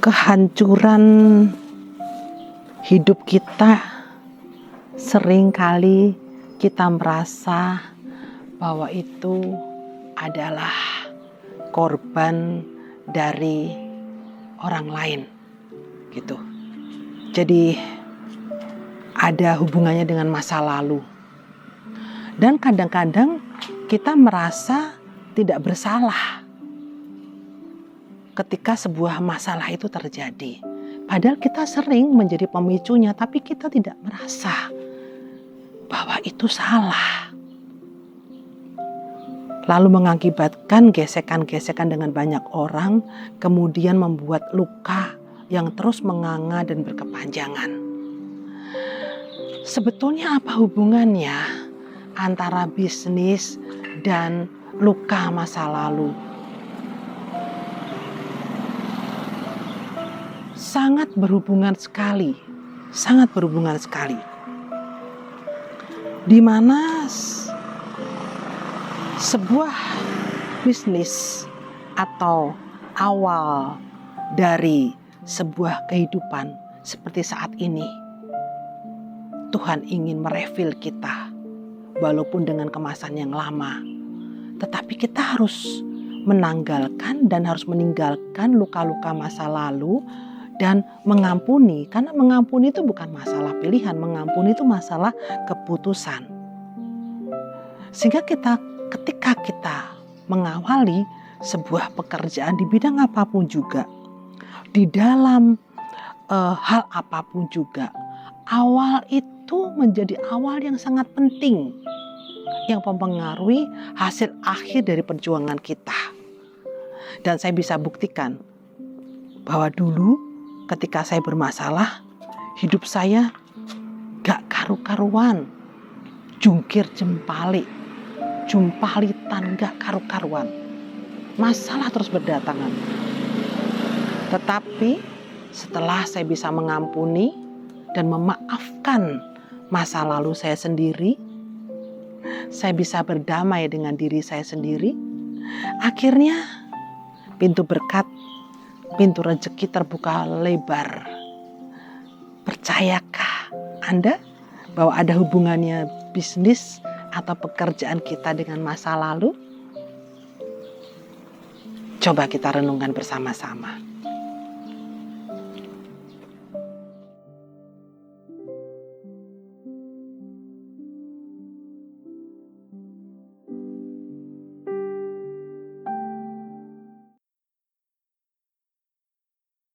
kehancuran hidup kita sering kali kita merasa bahwa itu adalah korban dari orang lain gitu. Jadi ada hubungannya dengan masa lalu. Dan kadang-kadang kita merasa tidak bersalah ketika sebuah masalah itu terjadi. Padahal kita sering menjadi pemicunya, tapi kita tidak merasa bahwa itu salah. Lalu mengakibatkan gesekan-gesekan dengan banyak orang, kemudian membuat luka yang terus menganga dan berkepanjangan. Sebetulnya apa hubungannya antara bisnis dan luka masa lalu? Sangat berhubungan sekali, sangat berhubungan sekali. Di mana sebuah bisnis atau awal dari sebuah kehidupan seperti saat ini, Tuhan ingin merefil kita, walaupun dengan kemasan yang lama, tetapi kita harus menanggalkan dan harus meninggalkan luka-luka masa lalu dan mengampuni karena mengampuni itu bukan masalah pilihan, mengampuni itu masalah keputusan. Sehingga kita ketika kita mengawali sebuah pekerjaan di bidang apa pun juga, di dalam uh, hal apa pun juga, awal itu menjadi awal yang sangat penting yang mempengaruhi hasil akhir dari perjuangan kita. Dan saya bisa buktikan bahwa dulu ketika saya bermasalah, hidup saya gak karu-karuan. Jungkir jempali, jumpalitan gak karu-karuan. Masalah terus berdatangan. Tetapi setelah saya bisa mengampuni dan memaafkan masa lalu saya sendiri, saya bisa berdamai dengan diri saya sendiri. Akhirnya pintu berkat pintu rezeki terbuka lebar. Percayakah Anda bahwa ada hubungannya bisnis atau pekerjaan kita dengan masa lalu? Coba kita renungkan bersama-sama.